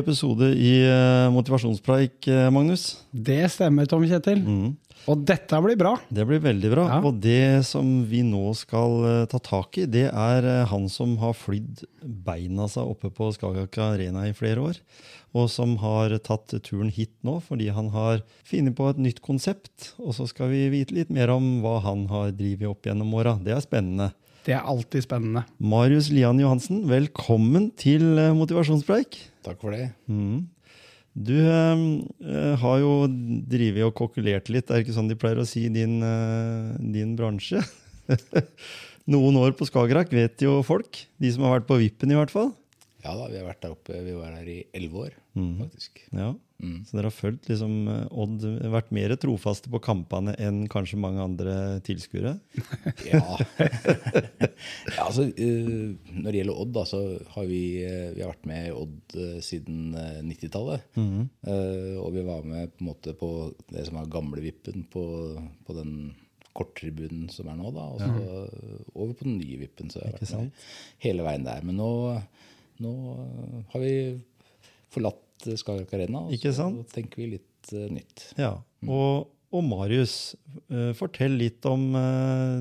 Episode i eh, Motivasjonspreik, eh, Magnus. Det stemmer, Tom Kjetil. Mm. Og dette blir bra. Det blir veldig bra. Ja. Og det som vi nå skal eh, ta tak i, det er han som har flydd beina seg oppe på Skagerrak Arena i flere år. Og som har tatt turen hit nå fordi han har funnet på et nytt konsept. Og så skal vi vite litt mer om hva han har drevet opp gjennom åra. Det er spennende. Det er alltid spennende. Marius Lian Johansen, velkommen til eh, Motivasjonspreik. Takk for det. Mm. Du eh, eh, har jo drevet og kokkelert litt, er det ikke sånn de pleier å si i din, eh, din bransje? Noen år på Skagerrak vet jo folk, de som har vært på Vippen i hvert fall. Ja da, vi har vært der oppe. Vi var der i elleve år, faktisk. Ja. Mm. Så dere har fulgt liksom, eh, Odd, vært mer trofaste på kampene enn kanskje mange andre tilskuere? Ja. ja altså, eh, når det gjelder Odd, da, så har vi, eh, vi har vært med i Odd siden eh, 90-tallet. Eh, og vi var med på en måte på det som er gamle Vippen, på, på den korttribunen som er nå, da. Og så over på den nye Vippen. Så jeg har vært med hele veien der. Men nå, nå har vi forlatt Skagerrak Arena, og Ikke så tenker vi litt uh, nytt. Ja. Og, og Marius, uh, fortell litt om uh,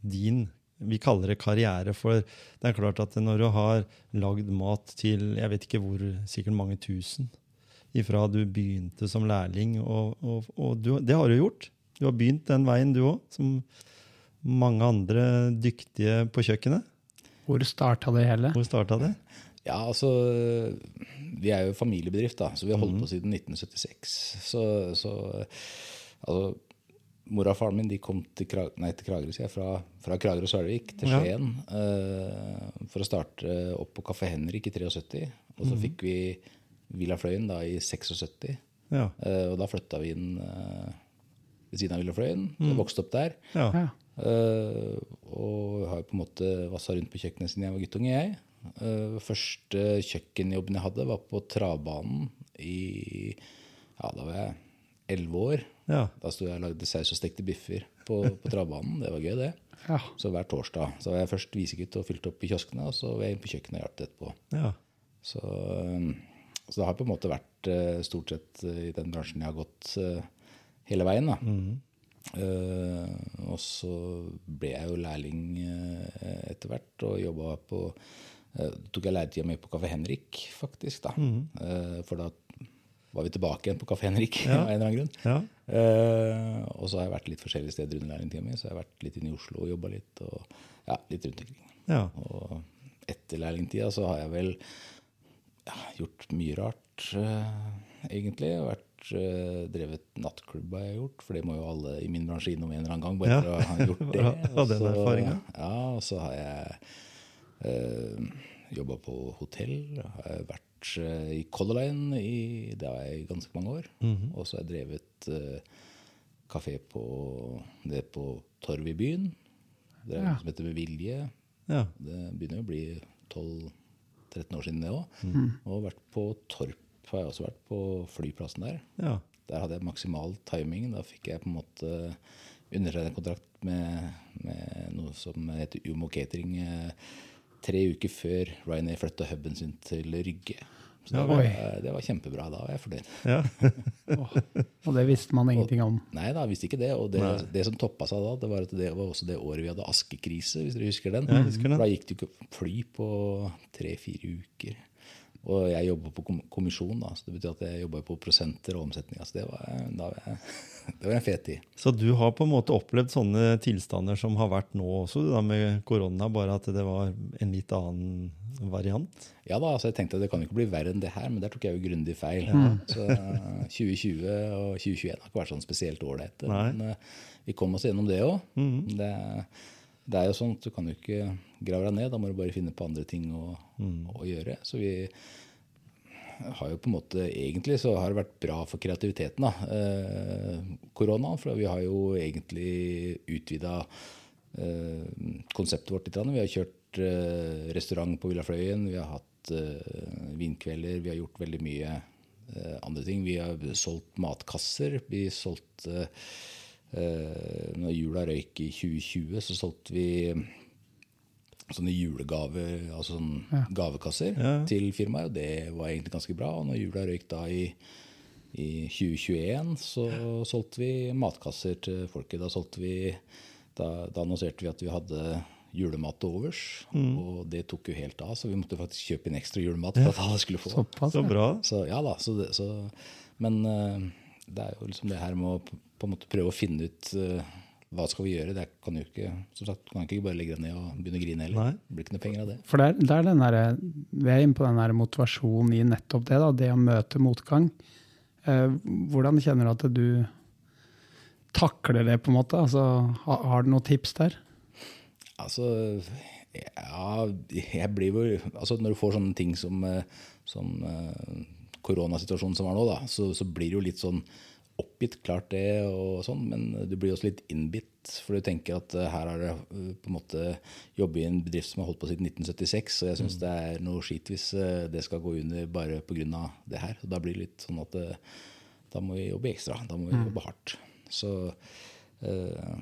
din vi kaller det karriere, for det er klart at når du har lagd mat til jeg vet ikke hvor, sikkert mange tusen, ifra du begynte som lærling, og, og, og du, det har du gjort. Du har begynt den veien, du òg, som mange andre dyktige på kjøkkenet. Hvor starta det hele? Hvor starta det? Ja, altså Vi er jo familiebedrift, da, så vi har holdt på siden 1976. Så, så altså Mora og faren min de kom til, Krag nei, til Kragerø, sier jeg, fra, fra Kragerø og Sølvik til Ja. Skien eh, for å starte opp på Kafé Henrik i 73. Og så fikk vi Villa Fløyen da i 76. Ja. Uh, og da flytta vi inn uh, ved siden av Villa Fløyen. Mm. vokste opp der. ja. Eh, og har jo på en måte vassa rundt på kjøkkenet siden jeg var guttunge. jeg. Uh, første kjøkkenjobben jeg hadde, var på travbanen i Ja, da var jeg elleve år. Ja. Da sto jeg og lagde saus og stekte biffer på, på travbanen. Det var gøy, det. Ja. Så hver torsdag så var jeg først visegutt og fylte opp i kioskene, og så var jeg inn på kjøkkenet og hjalp etterpå. ja. Så, um, så det har på en måte vært eh, stort sett eh, i den bransjen jeg har gått eh, hele veien. da. Eh, og så ble jeg jo lærling eh, etter hvert og jobba på uh, Tok jeg leietida mi på Kafé Henrik, faktisk. da. Eh, for da var vi tilbake igjen på Kafé Henrik av en eller annen grunn. Ja. Uh, og så har jeg vært litt forskjellige steder under lærlingtida mi. Så jeg har vært litt inne i Oslo og jobba litt. og ja, litt rundt omkring. Ja. Og etter lærlingtida så har jeg vel ja, gjort mye rart, uh, egentlig. Jeg har vært, eh, drevet nattklubb har jeg gjort, for det må jo alle i min bransje innom en eller annen gang. bare Ja. for å ha gjort det. Og så-. Ja, og så har jeg uh, jobba på hotell. Har vært eh, i Color Line i det har jeg ganske mange år. Mhm. Og så har jeg drevet uh, kafé på det på Torv i byen. Det er Ja. som heter Med vilje. Ja. Det begynner jo å bli 12-13 år siden det òg. Mm. Og vært på Torp har jeg også vært, på flyplassen der. Ja. Der hadde jeg maksimal timing. Da fikk jeg på en måte undertegnet kontrakt med, med noe som heter Umo Catering eh, tre uker før Ryanair flytta huben sin til Rygge. Så det, var, det var kjempebra. Da var jeg fornøyd. ja. oh, Og det visste man ingenting om. Nei da, visste ikke det. Og det, det som toppa seg da, det var at det var også det året vi hadde askekrise, hvis dere husker den. Ja, husker den. Da gikk det ikke fly på tre-fire uker. Og jeg jobba på kommisjon, da, så det betyr at jeg jobba på prosenter og omsetning. Altså det, var, da var jeg, det var en fet tid. Så du har på en måte opplevd sånne tilstander som har vært nå også, da med korona, bare at det var en litt annen variant? Ja da, altså jeg tenkte at det kan ikke bli verre enn det her, men der tok jeg jo grundig feil. Så eh, 2020 og 2021 har ikke vært sånn spesielt ålreit. Men eh, vi kom oss gjennom det òg. Det, det er jo sånn at du kan jo ikke grave deg ned, da må du bare finne på andre ting å, å gjøre. Så vi har jo på en måte Egentlig så har det vært bra for kreativiteten, da, eh, korona. For vi har jo egentlig utvida eh, konseptet vårt litt. Vi har kjørt eh, restaurant på Villafløyen, vi har hatt vinkvelder, vi har gjort veldig mye andre ting. Vi har solgt matkasser. Vi solgte Når jula røyk i 2020, så solgte vi sånne julegaver, altså sånne Ja. gavekasser Ja. til firmaet. Og det var egentlig ganske bra. Og når jula røyk da i, i 2021, så solgte vi matkasser til folket. Da vi da, da annonserte vi at vi hadde julemat til overs, og det tok jo helt av. Så vi måtte faktisk kjøpe inn ekstra julemat for at alle skulle få. Såpass. Så ja. bra. Så ja da, så det, så, Men uh, det er jo liksom det her med å på en måte prøve å finne ut eh, hva skal vi gjøre. Det kan jo ikke som sagt, kan ikke bare legge det ned og begynne å grine heller. Nei. Det blir ikke noe penger av det. For det er, det er den der, Vi er inne på den der motivasjonen i nettopp det, da, det å møte motgang. Eh, hvordan kjenner du at du takler det, på en måte? Altså, har, har du noen tips der? Altså, ja jeg blir jo altså Når du får sånne ting som, eh, som eh, koronasituasjonen som er nå, da, så, så blir det jo litt sånn oppgitt, klart det, og sånn, men du blir også litt innbitt. For du tenker at eh, her har det eh, på en måte jobbet i en bedrift som har holdt på siden 1976, og jeg syns det er noe skit hvis eh, det skal gå under bare pga. det her. Og da blir det litt sånn at da må vi jobbe ekstra. Da må vi jobbe hardt. Så eh,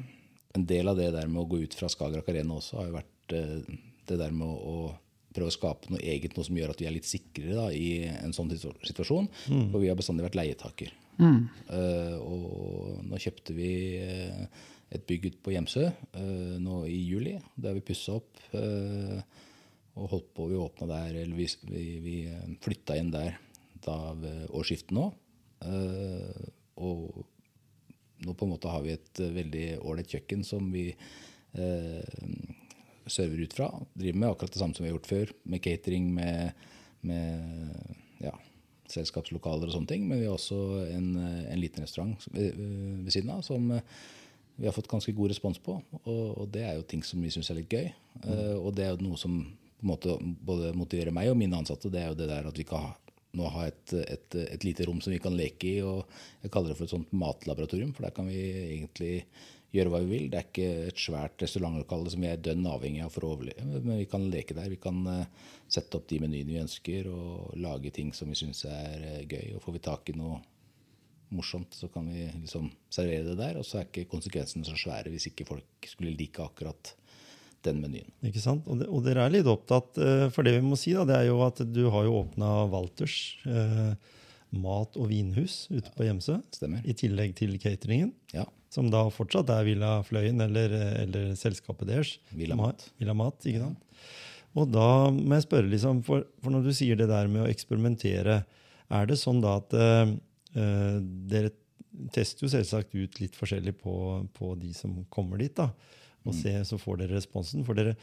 en del av det der med å gå ut fra Skagerrak Arena også har jo vært det der med å, prøve å skape noe eget, noe som gjør at vi er litt sikrere da, i en sånn situasjon. situasjon. For vi har bestandig vært leietaker. Eh, og nå kjøpte vi eh, et bygg ute på Hjemsø uh, nå i juli. Det har vi pussa opp. uh, og holdt på, Vi åpna der, eller vi, vi, vi flytta inn der da ved årsskiftet nå. Og nå på en måte har vi et veldig ålreit kjøkken som vi server ut fra. Driver med akkurat det samme som vi har gjort før, med catering, med, med ja, selskapslokaler og sånne ting. Men vi har også en, eh, en liten restaurant ved, ved siden av som eh, vi har fått ganske god respons på. Og, og det er jo ting som vi syns er litt gøy. Eh, og det er jo noe som på en måte både motiverer meg og mine ansatte. Det er jo det der at vi kan ha nå ha et, et, et lite rom som vi kan leke i. og Jeg kaller det for et sånt matlaboratorium, for der kan vi egentlig gjøre hva vi vil. Det er ikke et svært restaurantlokale som vi er dønn avhengig av for å overleve, men vi kan leke der. Vi kan eh, sette opp de menyene vi ønsker, og lage ting som vi syns er eh, gøy. Og får vi tak i noe morsomt, så kan vi liksom servere det der. Og så er ikke konsekvensene så svære hvis ikke folk skulle like akkurat den menyen. Ikke sant? Og, det, og dere er litt opptatt eh, For det vi må si, da, det er jo at du har jo åpna Walters eh, mat- og vinhus ute på Hjemsø. Stemmer. I tillegg til cateringen, Ja. som da fortsatt er Villa Fløyen eller, eller selskapet deres. Villa Mat. Villa Mat, ikke sant? Og da må jeg spørre, liksom, for, for når du sier det der med å eksperimentere, er det sånn da at eh, eh, dere tester jo selvsagt ut litt forskjellig på, på de som kommer dit, da, og Mm. se, så får dere responsen? For dere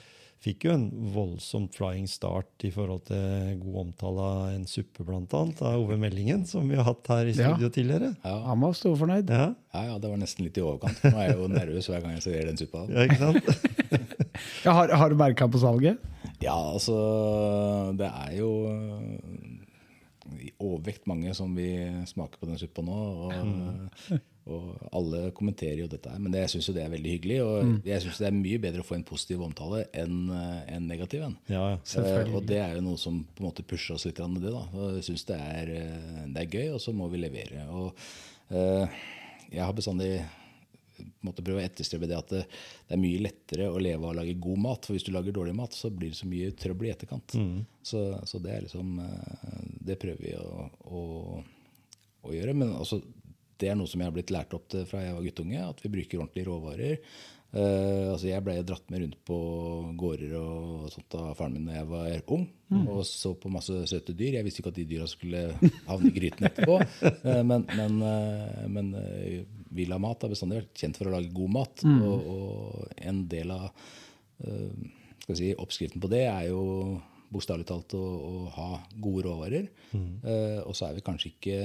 fikk jo en voldsomt flying start i forhold til god omtale av en suppe, annet, av Ove Meldingen, som vi har hatt her i Ja. studio tidligere. Ja, Han var storfornøyd. Ja, ja, ja, det var nesten litt i overkant. Nå er jeg jo nervøs hver gang jeg serverer den suppa. ja ikke sant? Ja, har, har du merka på salget? Ja, altså Det er jo øh, i overvekt mange som vil smake på den suppa nå. Og, og alle kommenterer jo dette her. Men det, jeg syns jo det er veldig hyggelig. Og jeg syns det er mye bedre å få en positiv omtale enn øh, en negativ en. Ja. Eh, og det er jo noe som på en måte pusher oss litt med det. da. Og jeg syns det, eh, det er gøy, og så må vi levere. Og uh, jeg har bestandig måte prøve å etterstrebe det at det, det er mye lettere å leve av å lage god mat. For hvis du lager dårlig mat, så blir det så mye trøbbel i etterkant. Så, så det er liksom eh, Det prøver vi å, å, å gjøre. Men altså, det er noe som jeg har blitt lært opp til fra jeg var guttunge, at vi bruker ordentlige råvarer. Uh, altså jeg ble dratt med rundt på gårder og sånt av faren min da jeg var ung, og så på masse søte dyr. Jeg visste ikke at de dyra skulle havne i gryten etterpå. uh, men men, uh, men Villa Mat har bestandig vært kjent for å lage god mat, og, og en del av si, oppskriften på det er jo bokstavelig talt å, å ha gode råvarer. Eh, og så er vi kanskje ikke,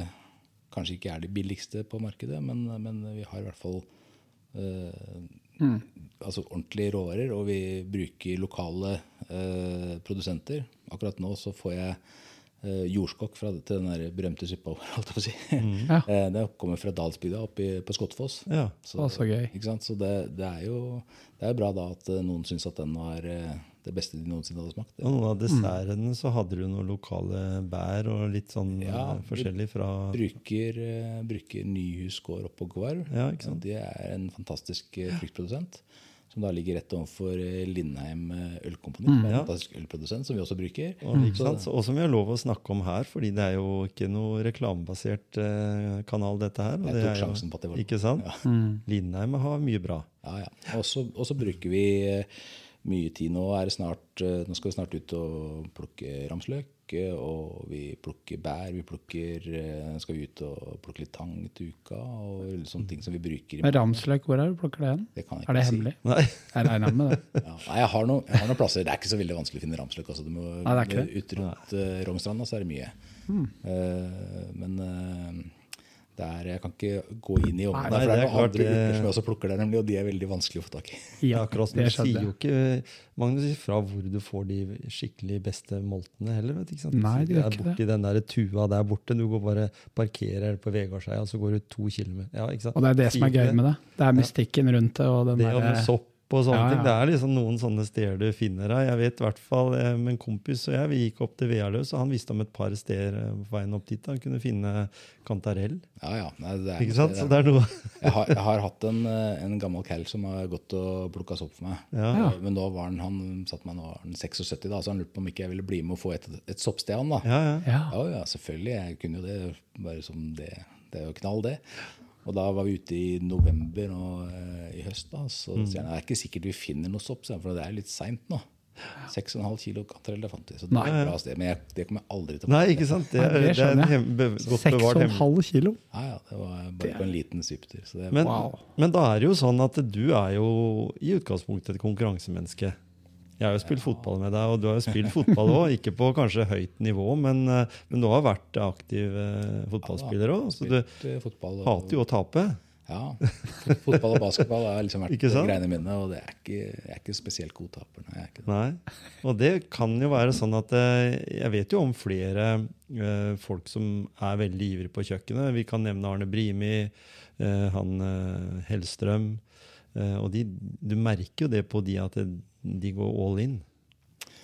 kanskje ikke er de billigste på markedet, men, men vi har i hvert fall eh, altså ordentlige råvarer, og vi bruker lokale eh, produsenter. Akkurat nå så får jeg eh, jordskokk fra, til den der berømte suppa vår, Si. Mm. Ja. Eh, det kommer fra Dalsbygda oppe på Skottfoss. ja. så, så gøy. Ikke sant? Så det, det er jo det er bra da at eh, noen syns at den var eh, det beste de noensinne hadde smakt. Og noen av dessertene så hadde du noen lokale bær og litt sånn Ja, eh, forskjellig fra Bruker, eh, bruker Nyhus gård oppå Gvarv. Ja, ikke sant? De er en fantastisk eh, fruktprodusent. som da ligger rett overfor Lindheim ølkompani. Mm, er en ja. fantastisk ølprodusent som vi også bruker. Og, ikke Så- sant? Og som vi har lov å snakke om her, fordi det er jo ikke noe reklamebasert eh, kanal, dette her. og Jeg det tok er jo- sjansen på at det var Ikke sant? Ja. Mm. Lindheim har mye bra. Ja, ja. Og så og så bruker vi eh, mye tid nå. Er det snart, eh, nå skal vi snart ut og plukke ramsløk. eh, Og vi plukker bær. Vi plukker, eh, skal vi ut og plukke litt tang til uka. Og sånne ting som vi bruker. Men ramsløk, hvor er du plukker det igjen? Det kan jeg Er det si. hemmelig? Nei, Jeg regner med det. Ja. Nei, jeg har, noen, jeg har noen plasser. Det er ikke så veldig vanskelig å finne ramsløk. Altså. Du må, Nei, det er ikke det. Ut rundt uh, Rognstranda så er det mye. Hmm. Uh, men eh, det er, jeg kan ikke gå inn i ovnen. nei, der, det det er klart, andre det- urter som jeg også plukker der, nemlig, og de er veldig vanskelig å få tak i. Ja, akkurat som det du sier jo ikke Magnus ifra hvor du får de skikkelig beste moltene heller. vet du, ikke sant? Nei, det gjør er ikke borti den der tua der borte. Du går bare parkerer på Vegardseia, og så går du to kilometer. Ja, ikke sant? Og det er det som er gøy med det. Det er mystikken rundt det. og den Det der, noe sopp og sånne Ja, ja. ting. Det er liksom noen sånne steder du finner deg. Jeg vet i hvert fall, eh, med en kompis og jeg, vi gikk opp til Vealøs, og han visste om et par steder eh, på veien opp dit. Han kunne finne kantarell. Ja, ja. Nei, det er, Ikke sant? Så det det er noe jeg, har, jeg har hatt en, eh, en gammel cal som har gått og plukka sopp for meg. Ja. Ja. Men da var han, han satt meg nå var han 76, da, så han lurte på om ikke jeg ville bli med og få et, et soppsted. han da. Ja, ja. ja. Ja, ja, selvfølgelig. Jeg kunne jo det. Bare som det. Det er jo knall, det. Og da var vi ute i november og, eh, i høst. da, Så Mm. sier han det er ikke sikkert vi finner noe sopp, for det er litt seint nå. 6,5 kilo kantarell det fant vi. Så det Nei. er et bra sted, Men jeg, det kommer jeg aldri til å Nei, ikke sant? Det Nei, det det er en hem, be, godt bevart hemmelig. 6,5 kilo. Ja, ja, det var bare på en liten svipptur. Så Men, Wow. men da er det jo sånn at du er jo i utgangspunktet et konkurransemenneske. Jeg har jo spilt fotball med deg, og du har jo spilt fotball òg. Ikke på kanskje høyt nivå, men, eh, men du har vært aktiv eh, fotballspiller òg. Så du hater jo å tape. Ja. Fotball og basketball har liksom vært greiene mine, og det er ikke, jeg er ikke spesielt god taper. Nei, det. Nei. Og det kan jo være sånn at eh, Jeg vet jo om flere eh, folk som er veldig ivrige på kjøkkenet. Vi kan nevne Arne Brimi, eh, han eh, Hellstrøm. Og de, du merker jo det på de at det, de går all in.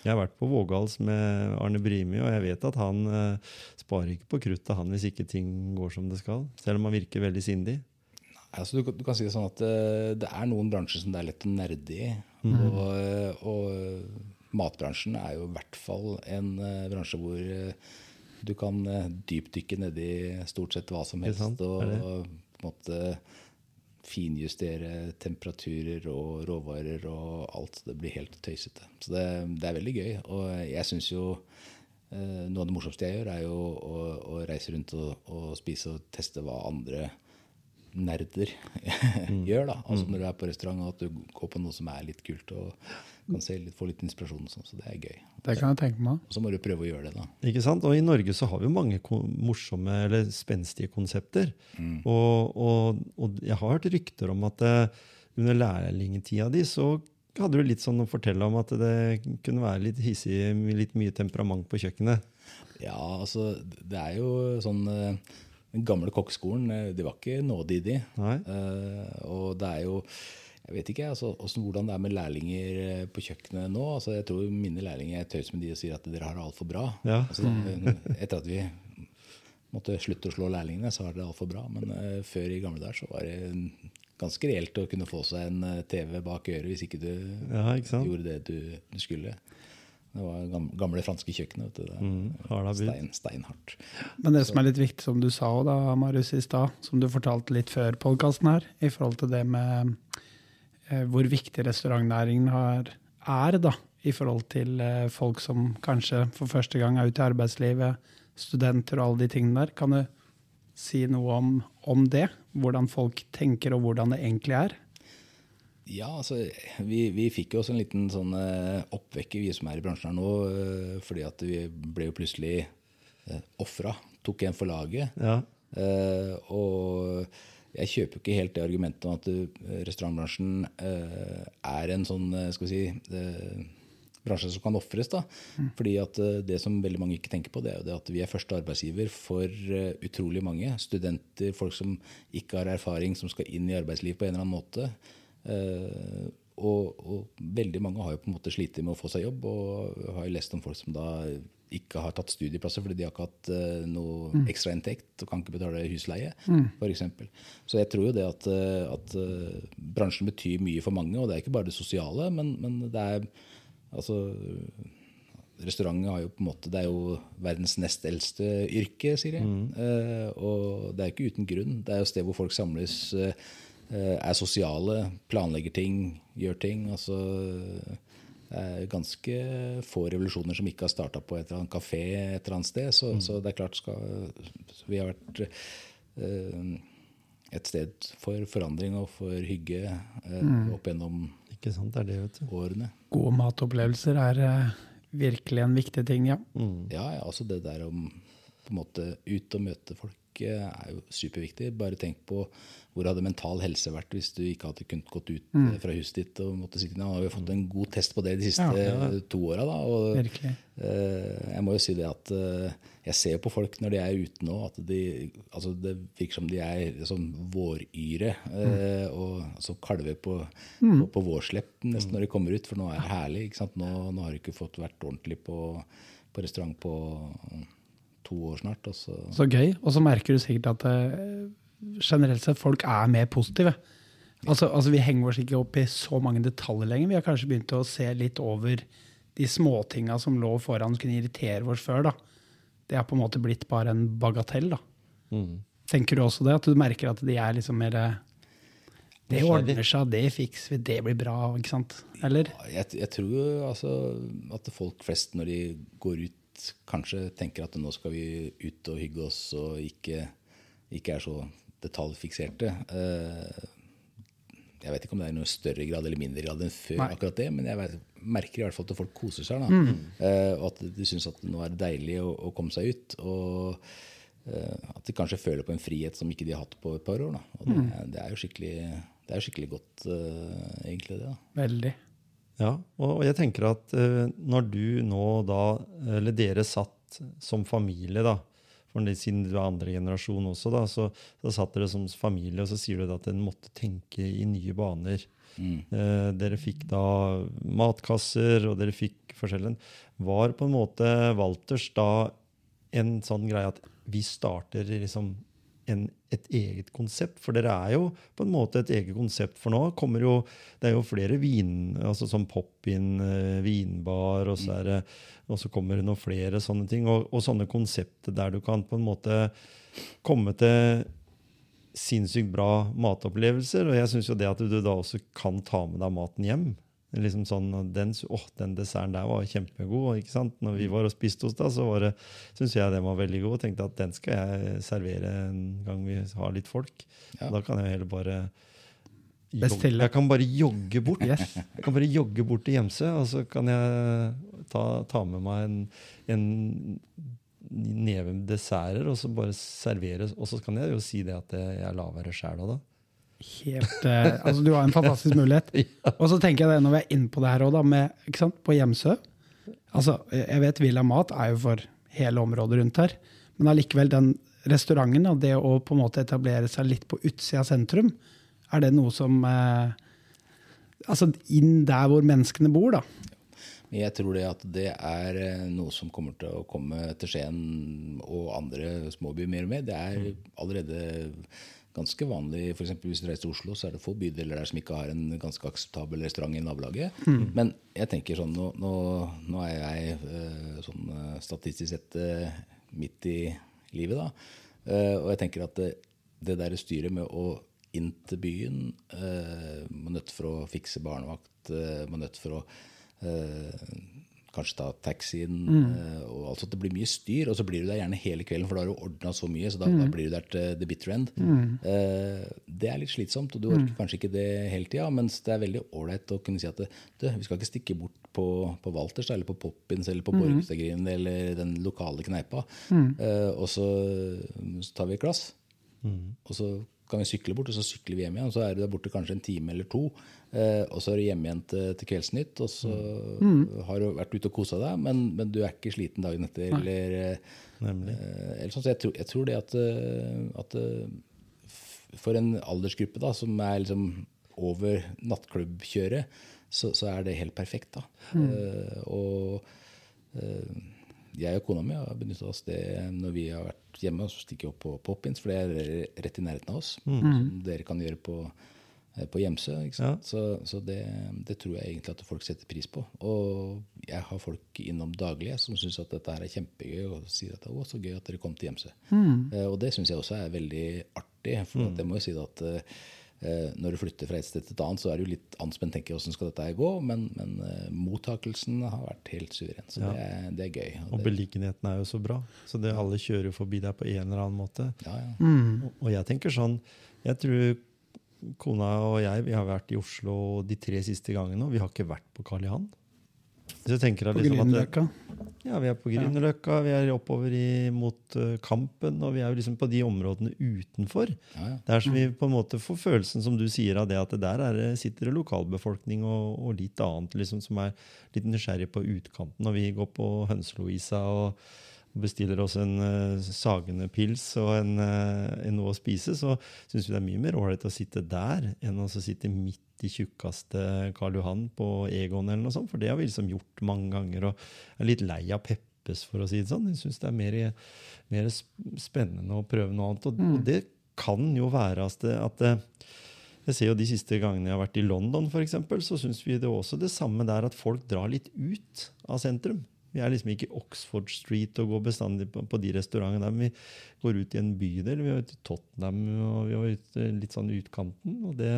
Jeg har vært på Vågals med Arne Brimi, og jeg vet at han eh, sparer ikke på kruttet han hvis ikke ting går som det skal. Selv om han virker veldig sindig. Altså, du, du kan si det sånn at uh, det er noen bransjer som det er lett å nerde i. Mm. Og, eh, og matbransjen er jo i hvert fall en uh, bransje hvor uh, du kan dypdykke nedi stort sett hva som helst. sant? Og, det? på en måte finjustere temperaturer og råvarer og alt. Det blir helt tøysete. Så det, det er veldig gøy. Og jeg syns jo eh, noe av det morsomste jeg gjør, er jo å, å reise rundt og, og spise og teste hva andre nerder gjør. da. Altså Når du er på restaurant, at du går på noe som er litt kult og kan litt, få litt inspirasjon. og sånn, Så det er gøy. Det kan jeg tenke meg. Og så må du prøve å gjøre det, da. Ikke sant? Og i Norge så har vi jo mange morsomme eller spenstige konsepter. Og, og, og jeg har hørt rykter om at eh, under lærlingtida di så hadde du litt sånn å fortelle om at det kunne være litt hissig, litt mye temperament på kjøkkenet. Ja, altså, det er jo sånn eh, Den gamle kokkeskolen, de var ikke nådige, Nei. Uh, og det er jo jeg vet ikke altså, hvordan, det er med lærlinger eh, på kjøkkenet nå. Altså, jeg tror mine lærlinger tøyser med de og sier at dere har det altfor bra. Ja. Altså, etter at vi måtte slutte å slå lærlingene, så har det altfor bra. Men uh, før i gamle dager så var det ganske reelt å kunne få seg en eh, TV bak øret hvis ikke du Ja, ikke gjorde det du, du skulle. Det var gamle franske kjøkkenet. Det, Mm, stein, steinhardt. Men det som er litt viktig, som du sa da, Marius i stad, som du fortalte litt før podkasten her, i forhold til det med eh, hvor viktig restaurantnæringen har, er da, i forhold til eh, folk som kanskje for første gang er ute i arbeidslivet, studenter og alle de tingene der. Kan du si noe om, om det? Hvordan folk tenker, og hvordan det egentlig er? Ja, altså, vi, vi fikk jo også en liten sånn eh, oppvekker, vi som er i bransjen her nå. eh, fordi at vi ble jo plutselig eh, ofra. Tok en for laget. Ja. Og jeg kjøper ikke helt det argumentet om at restaurantbransjen er en sånn, skal vi si bransje som kan ofres. Mm. Fordi at det som veldig mange ikke tenker på, det er jo det at vi er første arbeidsgiver for utrolig mange. Studenter, folk som ikke har erfaring, som skal inn i arbeidslivet på en eller annen måte. Eh, og, og, veldig mange har jo på en måte slitt med å få seg jobb, og har jo lest om folk som da ikke har tatt studieplasser fordi de har ikke hatt uh, noe mm. ekstrainntekt og kan ikke betale husleie, mm. f.eks. Så jeg tror jo det at, at uh, bransjen betyr mye for mange, og det er ikke bare det sosiale, men, men det er altså Restauranten har jo på en måte, det er jo verdens nest eldste yrke, sier de. Mm. Uh, og det er ikke uten grunn. Det er jo sted hvor folk samles, uh, er sosiale, planlegger ting, gjør ting. Altså, det er ganske få revolusjoner som ikke har starta på et eller annet kafé et eller annet sted. Så, mm. så det er klart skal, vi har vært uh, et sted for forandring og for hygge mm. opp gjennom ikke sant, det er det, vet du. årene. Gode matopplevelser er virkelig en viktig ting, ja. Mm. Ja, ja, altså det der om på en måte ut og møte folk eh, er jo superviktig. Bare tenk på hvor hadde mental helse vært hvis du ikke hadde kunnet gått ut mm. Eh, fra huset ditt og måtte sitte Nå har vi fått en god test på det de siste ja, ja. to åra. Uh, jeg må jo si det at uh, jeg ser på folk når de er ute nå, at de, altså det virker som de er liksom, våryre. Uh, mm. og altså kalver på, mm. på, på vårslepp nesten når de kommer ut, for nå er det herlig. Nå, nå, har de ikke fått vært ordentlig på, på restaurant på to år snart. Og så. gøy. Og så merker du sikkert at uh, generelt sett folk er mer positive. Altså, altså Vi henger oss ikke opp i så mange detaljer lenger. Vi har kanskje begynt å se litt over de småtinga som lå foran som kunne irritere oss før. da. Det har på en måte blitt bare en bagatell. da. Mm. Tenker du også det? At du merker at de er liksom mer eh, Det ordner seg, det fikser vi, det blir bra. ikke sant? Eller? Ja, jeg, jeg, tror altså, at folk flest, når de går ut, kanskje tenker at nå skal vi ut og hygge oss og ikke, ikke er så detaljfikserte. Eh, jeg vet ikke om det er i noe større grad eller mindre grad enn før, Nei. akkurat det, men jeg vet, merker i hvert fall at folk koser seg. Mm. Uh, og at de syns at nå er det deilig å, å komme seg ut. Og uh, at de kanskje føler på en frihet som ikke de har hatt på et par år. Det, mm. det, er jo skikkelig, det er skikkelig godt, egentlig. det. Da. Veldig. Ja, og jeg tenker at når du nå da, eller dere satt som familie, da, for siden du er andre generasjon også, da, så, så satt dere som familie, og så sier du at en måtte tenke i nye baner. Mm. Eh, dere fikk da matkasser, og dere fikk forskjellen. Var på en måte Walters da en sånn greie at vi starter liksom en, et eget konsept? For dere er jo på en måte et eget konsept. For nå jo Det er jo flere vin, altså sånn pop-in, eh, vinbar, og så, er det, og så kommer det noen flere sånne ting. Og, og sånne konsepter der du kan på en måte komme til sinnssykt bra matopplevelser. Og jeg syns jo det at du da også kan ta med deg maten hjem, liksom sånn, den, oh, den desserten der var kjempegod. ikke sant? Når vi mm. var og spiste hos deg, så var det, syntes jeg den var veldig god. Og tenkte at den skal jeg servere en gang vi har litt folk. Ja. Da kan jeg heller bare jogge. Jeg kan bare jogge bort. Yes. Jeg kan bare jogge bort til Gjemsø, og så kan jeg ta, ta med meg en, en neve med desserter og så bare servere. Og så kan jeg jo si det at jeg lager det sjæl òg, da helt eh, Altså, du har en fantastisk mulighet. ja. Og så tenker jeg det når vi er inne på det her òg, med sant, på Hjemsø. Altså, jeg vet Villa Mat er jo for hele området rundt her, men allikevel den restauranten, det å på en måte etablere seg litt på utsida av sentrum, er det noe som eh, Altså inn der hvor menneskene bor, da. Jeg tror det at det er eh, noe som kommer til å komme til Skien og andre småbyer mer og mer. Det er mm. allerede ganske vanlig. For hvis du reiser til Oslo, så er det få bydeler der som ikke har en ganske akseptabel restaurant i nabolaget. Mm. Men jeg tenker sånn, nå, nå, nå er jeg uh, sånn uh, statistisk sett uh, midt i livet, da. og jeg tenker at det, det der styret med å inn til byen Man er nødt for å fikse barnevakt, man er nødt for å kanskje ta taxien. Mm. Uh, og altså Det blir mye styr, og så blir du der gjerne hele kvelden, for da har du ordna så mye. Så da, mm. da, blir du der til the bitter end. Mm. Uh, det er litt slitsomt, og du orker mm. kanskje ikke det hele tida. Mens det er veldig ålreit å kunne si at du, vi skal ikke stikke bort på, på Walters eller på Poppins eller på mm. Borgestadgrinden eller den lokale kneipa. Uh, og så, så, tar vi et glass. Og så kan vi sykle bort, og så sykler vi hjem igjen. Så er du der borte kanskje en time eller to. Eh, og så er du hjemme igjen til, til Kveldsnytt, og så mm. har du vært ute og kosa deg, men, men, du er ikke sliten dagen etter. Nei. Eller, eh, eller sånn. Så jeg tror, jeg tror det at, eh, at, eh, for en aldersgruppe da, som er liksom over nattklubbkjøret, så, så, er det helt perfekt. da. Mm. Uh, og uh, jeg og kona mi har benytta oss det når vi har vært hjemme. Så stikker vi opp på Poppins, for det er rett i nærheten av oss. Mm. Som dere kan gjøre på, eh, på Gjemsø. Ja. Så, så det, det, tror jeg egentlig at folk setter pris på. Og jeg har folk innom daglig som syns at dette her er kjempegøy, og sier at det er så gøy at dere kom til Gjemsø. Mm. Uh, og det syns jeg også er veldig artig. For mm. jeg må jo si at uh, Eh, når du flytter fra et sted til et annet, så er du litt anspent. tenker jeg, Hvordan skal dette gå? Men, men uh, mottakelsen har vært helt suveren. Så ja. det, er, det, er, gøy. Og, og beliggenheten er jo så bra. Så det, alle kjører forbi deg på en eller annen måte. Ja, ja. Mm. Og, og, jeg tenker sånn Jeg tror kona og jeg vi har vært i Oslo de tre siste gangene, og vi har ikke vært på Karl Johan. På liksom Grünerløkka? Ja, vi er på Grünerløkka, vi er oppover i, mot uh, Kampen, og vi er jo liksom på de områdene utenfor. Ja, ja. Der som vi på en måte får følelsen, som du sier, av det at det der er, sitter det lokalbefolkning og, og, litt annet liksom, som er litt nysgjerrig på utkanten. Og vi går på Hønselovisa og bestiller oss en uh, sagende pils og en, uh, en noe å spise, så syns vi det er mye mer ålreit å sitte der enn å sitte midt i tjukkeste Karl Johan på Egon, eller noe sånt, for det har vi liksom gjort mange ganger. Og er litt lei av Peppes, for å si det sånn. Jeg syns det er mer, mer, spennende å prøve noe annet. Og, mm. og det kan jo være at, det, at det, jeg ser jo De siste gangene jeg har vært i London, for eksempel, så syns vi det også det samme der, at folk drar litt ut av sentrum. Vi er liksom ikke i Oxford Street og går bestandig på, på de restaurantene der. Men vi går ut i en bydel. Vi var ute i Tottenham og vi var ute litt sånn utkanten. og det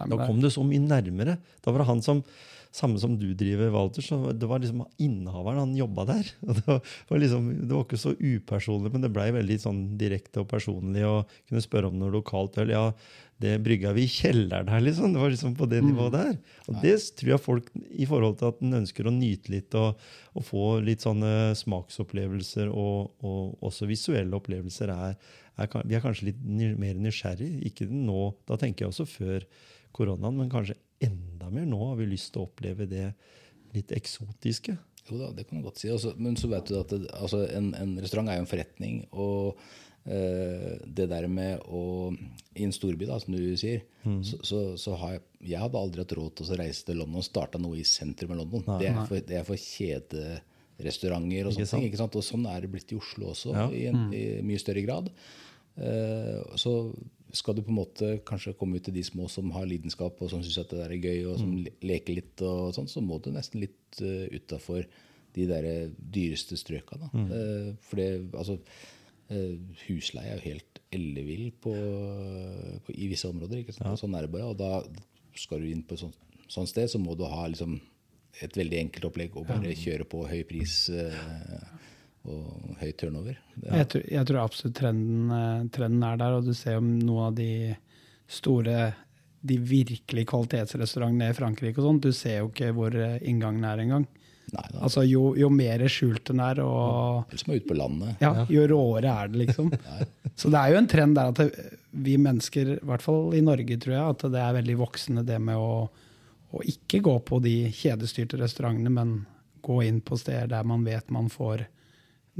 da kom det så mye nærmere. Da var det han som samme som du driver, Walter, så det var liksom innehaveren. Han jobba der. det var, liksom, det var, ikke så upersonlig, men det blei veldig sånn direkte og personlig. og Kunne spørre om noe lokalt øl. Ja, det brygga vi i kjelleren her, liksom. Det var liksom på det mm. nivået der. Og det tror jeg folk, i forhold til at en ønsker å nyte litt og, og få litt sånne smaksopplevelser og, og også visuelle opplevelser, er, er, vi er kanskje litt mer nysgjerrig. Ikke nå, da tenker jeg også før koronaen, men kanskje enda mer nå har vi lyst til å oppleve det litt eksotiske. Jo da, det kan du godt si. Altså, men så vet du at det, altså en, en, restaurant er jo en forretning. Og eh, det der med å I en storby, da, som du sier, mm. så, så, så, har jeg Jeg hadde aldri hatt råd til å reise til London og starte noe i sentrum av London. Nei, det, er for, det er for kjederestauranter og sånne ting. ikke sant? Og sånn er det blitt i Oslo også, ja. i, en, mm. i mye større grad. Eh, så skal du på en måte kanskje komme ut til de små som har lidenskap og som syns at det der er gøy, og som mm. leker litt, og sånn, så må du nesten litt uh, utafor de der dyreste strøka. Da. Mm. Uh, for det, altså, uh, husleie er jo helt ellevill på, på, i visse områder. ikke sant? Ja. Sånn er det bare. Og da skal du inn på et sånt, sånt sted, så må du ha liksom, et veldig enkelt opplegg og bare kjøre på høy pris. Uh, og høy turnover. Jeg tror, jeg, tror, absolutt trenden, eh, trenden, er der, og du ser jo noen av de store de virkelig kvalitetsrestaurantene i Frankrike og sånn, du ser jo ikke hvor eh, inngangen er engang. Altså, jo, jo mer skjult den er, og Eller som er ute på landet. Ja, jo råere er det, liksom. Så det er jo en trend der at det, vi mennesker, i hvert fall i Norge, tror jeg, at det er veldig voksende det med å, å ikke gå på de kjedestyrte restaurantene, men gå inn på steder der man vet man får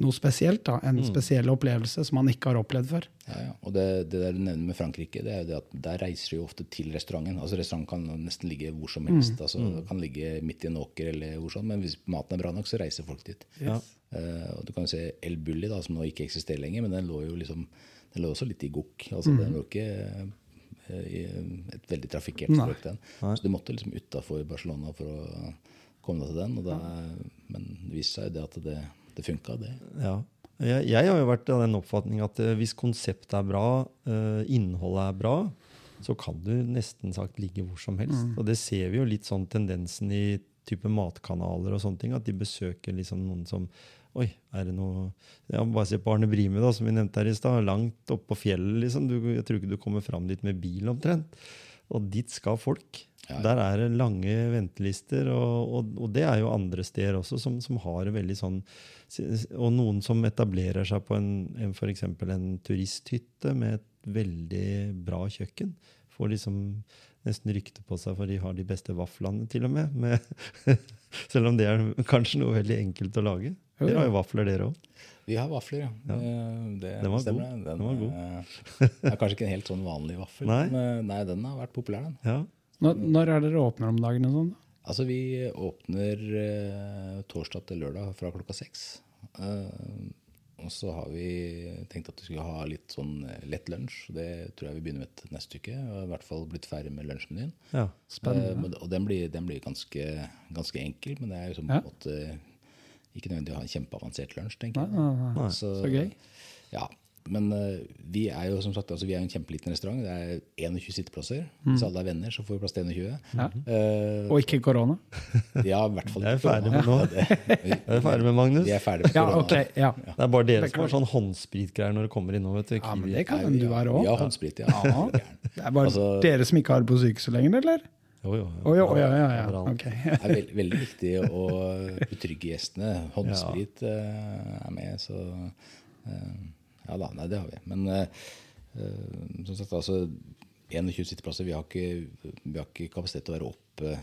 noe spesielt. da, En mm. spesiell opplevelse som man ikke har opplevd før. Ja, ja. Og det, det der du nevner med Frankrike, det er det at der reiser du jo ofte til restauranten. Altså Restauranten kan nesten ligge hvor som helst. Mm. altså mm. Kan ligge midt i en åker, eller hvor sånn, men hvis maten er bra nok, så reiser folk dit. Yes. Uh, og Du kan jo se El Bulli, da, som nå ikke eksisterer lenger, men den lå jo liksom, den lå også litt i gokk. Altså, mm. Den lå ikke uh, i et veldig trafikkert strøk, den. Så du måtte liksom utafor Barcelona for å komme deg til den. Da, men det viste seg jo det at det det funka, det. Ja. Jeg, jeg, har jo vært av den oppfatning at uh, hvis konseptet er bra, uh, innholdet er bra, så kan du nesten sagt ligge hvor som helst. Mm. Og det ser vi jo litt sånn tendensen i type matkanaler og sånne ting, at de besøker liksom noen som Oi, er det noe ja, Bare se på Arne Brime, da, som vi nevnte her i stad. Langt oppå på fjellet. liksom. Du, jeg tror ikke du kommer fram dit med bil, omtrent. Og dit skal folk. Ja, ja. Der er det lange ventelister, og, og, og, det er jo andre steder også som, som, har veldig sånn Og noen som etablerer seg på en, en for en turisthytte med et veldig bra kjøkken. Får liksom nesten rykte på seg, for de har de beste vaflene, til og med. med selv om det er kanskje noe veldig enkelt å lage. Dere har jo vafler, dere òg. Vi har vafler, ja. ja. Det Den var stemmer. god. Den, var god. eh, er kanskje ikke en helt sånn vanlig vaffel, Nei. men eh, nei, den har vært populær, den. Ja. Når, når er dere åpner om dagen og sånn? Altså, vi åpner eh, torsdag til lørdag fra klokka seks. Eh, og så har vi tenkt at vi skulle ha litt sånn eh, lett lunsj. Det tror jeg vi begynner med neste uke. Og i hvert fall blitt ferdig med lunsjmenyen. ja. Spennende. Eh, og den blir, den blir ganske, ganske enkel, men det er jo som på Ja. en måte ikke nødvendig å ha en kjempeavansert lunsj, tenker jeg. nei, nei. Så, Så gøy. Ja, men uh, vi er jo som sagt altså, vi er en kjempeliten restaurant. Det er 21 sitteplasser. Hvis alle er venner, så får vi plass til 21. Ja. Uh, Og ikke korona? ja, i hvert fall ikke. Jeg er ferdig med korona. nå. Ja, det- Er ferdig med Magnus? Vi er ferdig med Ja, korona. Ja, Det er bare dere som har sånn håndspritgreier når det kommer inn nå. vet du. ja men det kan vi du være Vi òg. Ja, håndsprit, ja. Ja. Det er bare Altså- dere som ikke har det på sykehuset lenger, eller? Jo, jo, Oh, jo ja, ja, ja. Okay. Det er veld, veldig viktig å betrygge gjestene. Håndsprit eh, er med, så uh, Ja da, nei, det har vi. Men eh, som sagt, altså 21 sitteplasser. Vi har ikke, vi har ikke kapasitet til å være oppe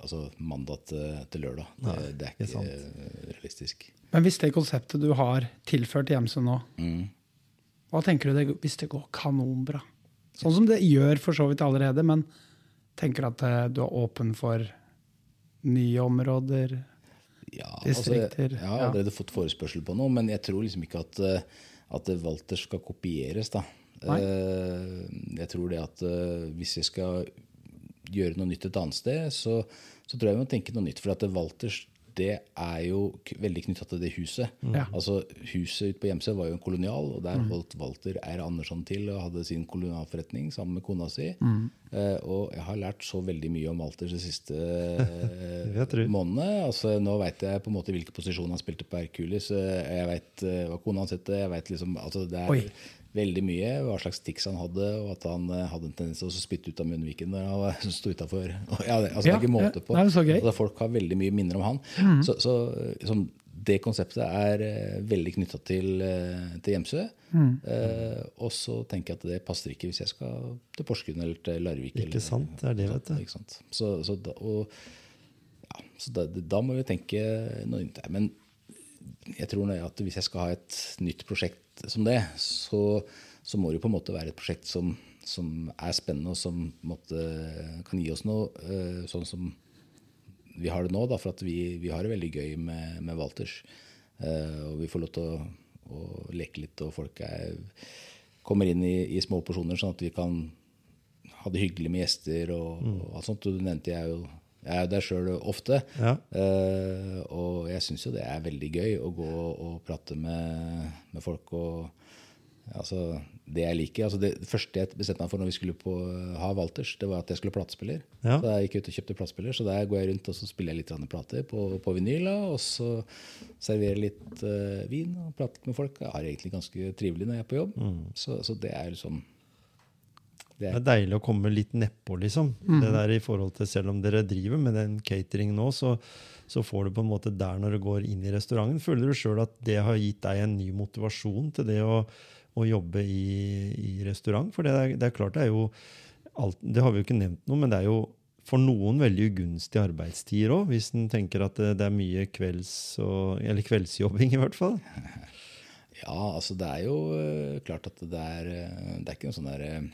altså mandag til, til lørdag. Det, Nei, det er ikke sant. eh, realistisk. Men hvis det konseptet du har tilført Hjemse nå, Mm. hva tenker du det, hvis det går kanonbra? Sånn som det gjør for så vidt allerede, men tenker at eh, du er åpen for nye områder? Ja, Distrikter, Altså, jeg har ja. fått forespørsel på noe, men jeg tror liksom ikke at, eh, at Walter skal kopieres. da. Nei. Eh, Jeg tror det at hvis jeg skal gjøre noe nytt et annet sted, så, så tror jeg vi må tenke noe nytt. For at Walters det er jo veldig knytta til det huset. Ja. Altså Huset ute på Hjemse var jo en kolonial, og der holdt Walter R. Andersson til og hadde sin kolonialforretning sammen med kona si. Eh, og jeg har lært så veldig mye om Walter de siste eh, månedene. Altså, nå veit jeg på en måte hvilken posisjon han spilte på Hercules. eh, Jeg veit hva kona hans het. Liksom, altså, det er Oi. veldig mye. Hva slags tics han hadde, og at han eh, hadde en tendens til å spytte ut av munnviken når han sto utafor. Ja, altså, det Ja, er ikke måte ja. på. Nei. Altså, folk har veldig mye minner om han. Så, så liksom, det konseptet er eh, veldig knytta til, eh, til Hjemsø. Eh, og så tenker jeg at det passer ikke hvis jeg skal til Porsgrunn eller til Larvik. Ikke eller- sant, det er det, vet du. Så, så, da, og, ja, så da, da må vi tenke noe nytt. Men jeg tror at hvis jeg skal ha et nytt prosjekt som det, så, så må det på en måte være et prosjekt som, som er spennende, og som måte kan gi oss noe, eh, sånn som vi har det nå. Da, for at vi, vi har det veldig gøy med, med Walters. Uh, og vi får lov til å, å leke litt, og folk er, kommer inn i, i små porsjoner, sånn at vi kan ha det hyggelig med gjester og, og alt sånt. Du nevnte jeg er jo jeg er jo der sjøl ofte. Ja. uh, og jeg syns jo det er veldig gøy å gå og prate med, med folk. og altså, Det jeg liker altså Det første jeg bestemte meg for når vi skulle på, ha Walters, det var at jeg skulle ha platespiller. Ja. Så jeg gikk ut og kjøpte platespiller, så der går jeg rundt og så spiller jeg litt plater på, på vinyl. Og så serverer litt uh, vin og prater med folk. Jeg har det egentlig ganske trivelig når jeg er på jobb. Så, så det er liksom det Det er, er deilig å komme litt nedpå, liksom. Det der i forhold til Selv om dere driver med den catering nå, så, så får du på en måte der når du går inn i restauranten, føler du sjøl at det har gitt deg en ny motivasjon til det å, å jobbe i, i restaurant? For det er, det er klart det er jo alt, Det har vi jo ikke nevnt noe, men det er jo for noen veldig ugunstige arbeidstider òg, hvis en tenker at det, det er mye kvelds og, eller kveldsjobbing, i hvert fall. Ja, altså det er jo eh, klart at det er, eh, det er ikke noe sånn der eh,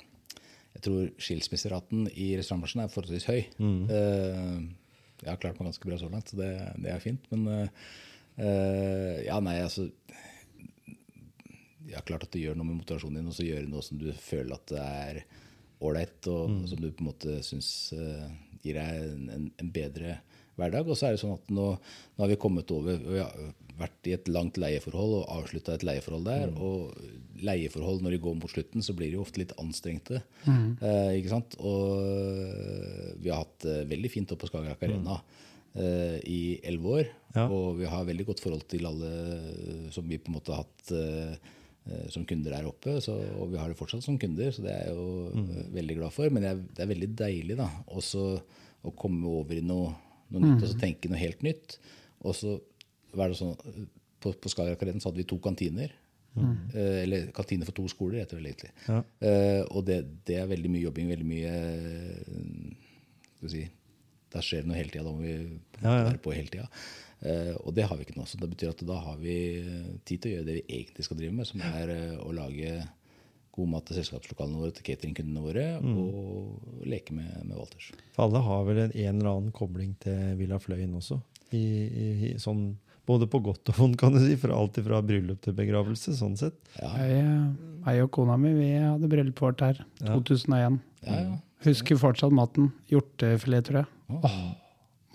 Jeg tror skilsmisseraten i restaurantbransjen er forholdsvis høy. Mm. jeg har klart meg ganske bra så langt, så det, det er fint. Men ja, nei, altså Ja, klart at det gjør noe med motivasjonen din, og så gjøre noe som du føler at det er ålreit, og som du på en måte syns uh, gir deg en, en, en bedre hverdag. Og så er det sånn at nå, nå har vi kommet over Vi har vært i et langt leieforhold og avslutta et leieforhold der. Og leieforhold når de går mot slutten, så blir de jo ofte litt anstrengte. Eh, ikke sant? Og eh, vi har hatt det veldig fint oppe på Skagerrak Arena. eh, I elleve år. Ja. Og vi har veldig godt forhold til alle som vi på en måte har hatt eh, eh, som kunder der oppe. Så, og vi har det fortsatt som kunder, så det er jeg jo mm. veldig glad for. Men det er, det er veldig deilig da, også å komme over i noe, noe nytt og så tenke noe helt nytt. Og så var det sånn, På, på Skagerrak Arena så hadde vi to kantiner. Eh, eller kantine for to skoler, heter det vel egentlig. Ja. Eh, og det, det er veldig mye jobbing, veldig mye eh, skal vi si, Da skjer det noe hele tida. Da må vi på være på hele tida. Eh, og det har vi ikke nå. Så det betyr at da har vi tid til å gjøre det vi egentlig skal drive med, som er eh, å lage god mat til selskapslokalene våre, til cateringkundene våre, og leke med, med Walters. For alle har vel en, en eller annen kobling til Villa Fløyen også? I, i, i, sånn, både på godt og vondt, kan du si. Fra alt fra bryllup til begravelse. sånn sett. Ja, Jeg, jeg og kona mi vi hadde bryllupet vårt her. 2001. ja, ja. Husker fortsatt maten. Hjortefilet, tror jeg. Åh,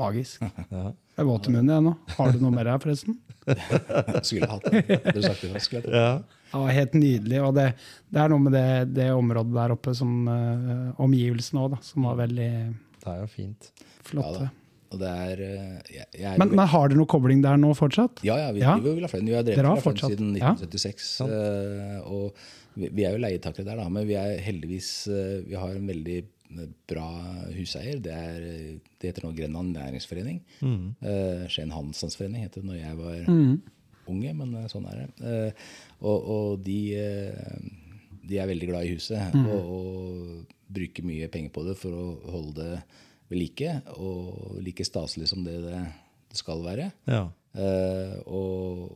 magisk. Ja. Jeg er våt i munnen ennå. nå. Har du noe mer her, forresten? Skulle hatt det. Hadde sagt det skulle hatt det. Ja. ja, helt nydelig. Og det, det er noe med det, det området der oppe som uh, Omgivelsene òg. Som var veldig Det er jo fint. flotte. Ja. Og det er eh, jeg, jeg er men, men har dere noe kobling der nå fortsatt? Ja, ja, vi Ja. driver jo Villa Fløyen. Vi har drevet Dere har Villa Fløyen siden ja. 1976. eh, og vi, vi er jo leietakere der, da, men vi er heldigvis uh, Vi har en veldig bra huseier. Det, er, det heter nå Grenland næringsforening. Eh, Skien handelsstandsforening het det når jeg var unge, men eh, sånn er det. Uh, og og de, uh, de er veldig glad i huset og, og bruker mye penger på det for å holde det ved like, og like staselig som det det, skal være. Ja. Eh, og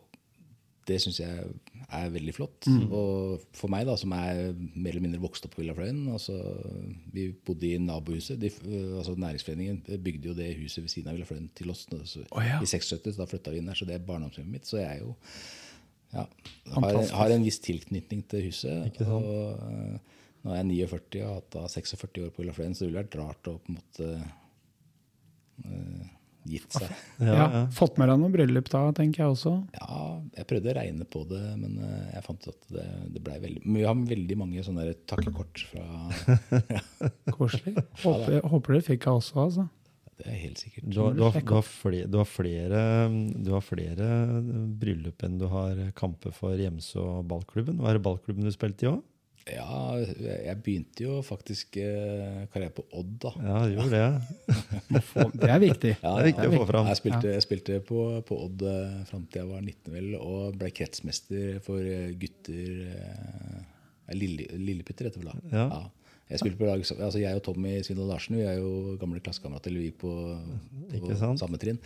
det syns jeg er veldig flott. Og for meg, da, som er mer eller mindre vokst opp på Villafløyen altså, Vi bodde i nabohuset. De, eh, altså Næringsforeningen bygde jo det huset ved siden av Villafløyen til oss så, oh, ja. i 76. Så da flytta vi inn der, så det er barndomshjemmet mitt. Så jeg er jo ja, har, har en viss tilknytning til huset. Og eh, nå er jeg 49 og har hatt da 46 år på Villafløyen, så det ville vært rart å på en måte eh, gitt seg. Ja, Ja, ja. Fått med deg noe bryllup da, tenker jeg også. Ja, jeg prøvde å regne på det, men eh, jeg fant ut at det, det blei veldig vi har veldig mange sånne takkekort fra Koselig. Håper, håper dere fikk av også, altså. Det er helt sikkert. Du, har, du, har, du, har flere, du, har flere, du har flere bryllup enn du har kamper for Hjemse og ballklubben. Hva er det ballklubben du spilte i òg? Ja, jeg begynte jo faktisk eh, karriere på Odd, da. Ja, du gjorde det. Det er viktig. Ja, Det er viktig å få fram. Jeg spilte, jeg spilte på, på Odd eh, fram til jeg var 19, vel, og ble kretsmester for eh, gutter eh, Lille, Lilleputter, heter det vel da. Ja. Jeg, spilte på lag, altså jeg og Tommy Svindal Larsen vi er jo gamle klassekamerater. Vi gikk på, på samme trinn.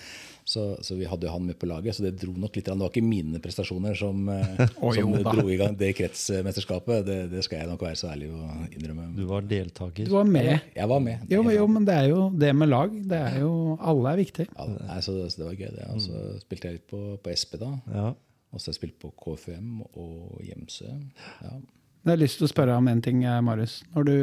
Så, så vi hadde jo han med på laget, så det dro nok litt. Det var ikke mine prestasjoner som, oh, som jo dro i gang det kretsmesterskapet. Det, det skal jeg nok være så ærlig å innrømme. Du var deltaker. Du var med. Jeg var med. Jo, men- jo, men det er jo det med lag. Det er jo Alle er viktig. Ja, nei, så, så det var gøy. det. Og så spilte jeg litt på, på SP da. Ja. Og så har jeg spilt på KFM og Gjemsø. Ja. Jeg har lyst til å spørre om en ting, eh, Marius. Når du,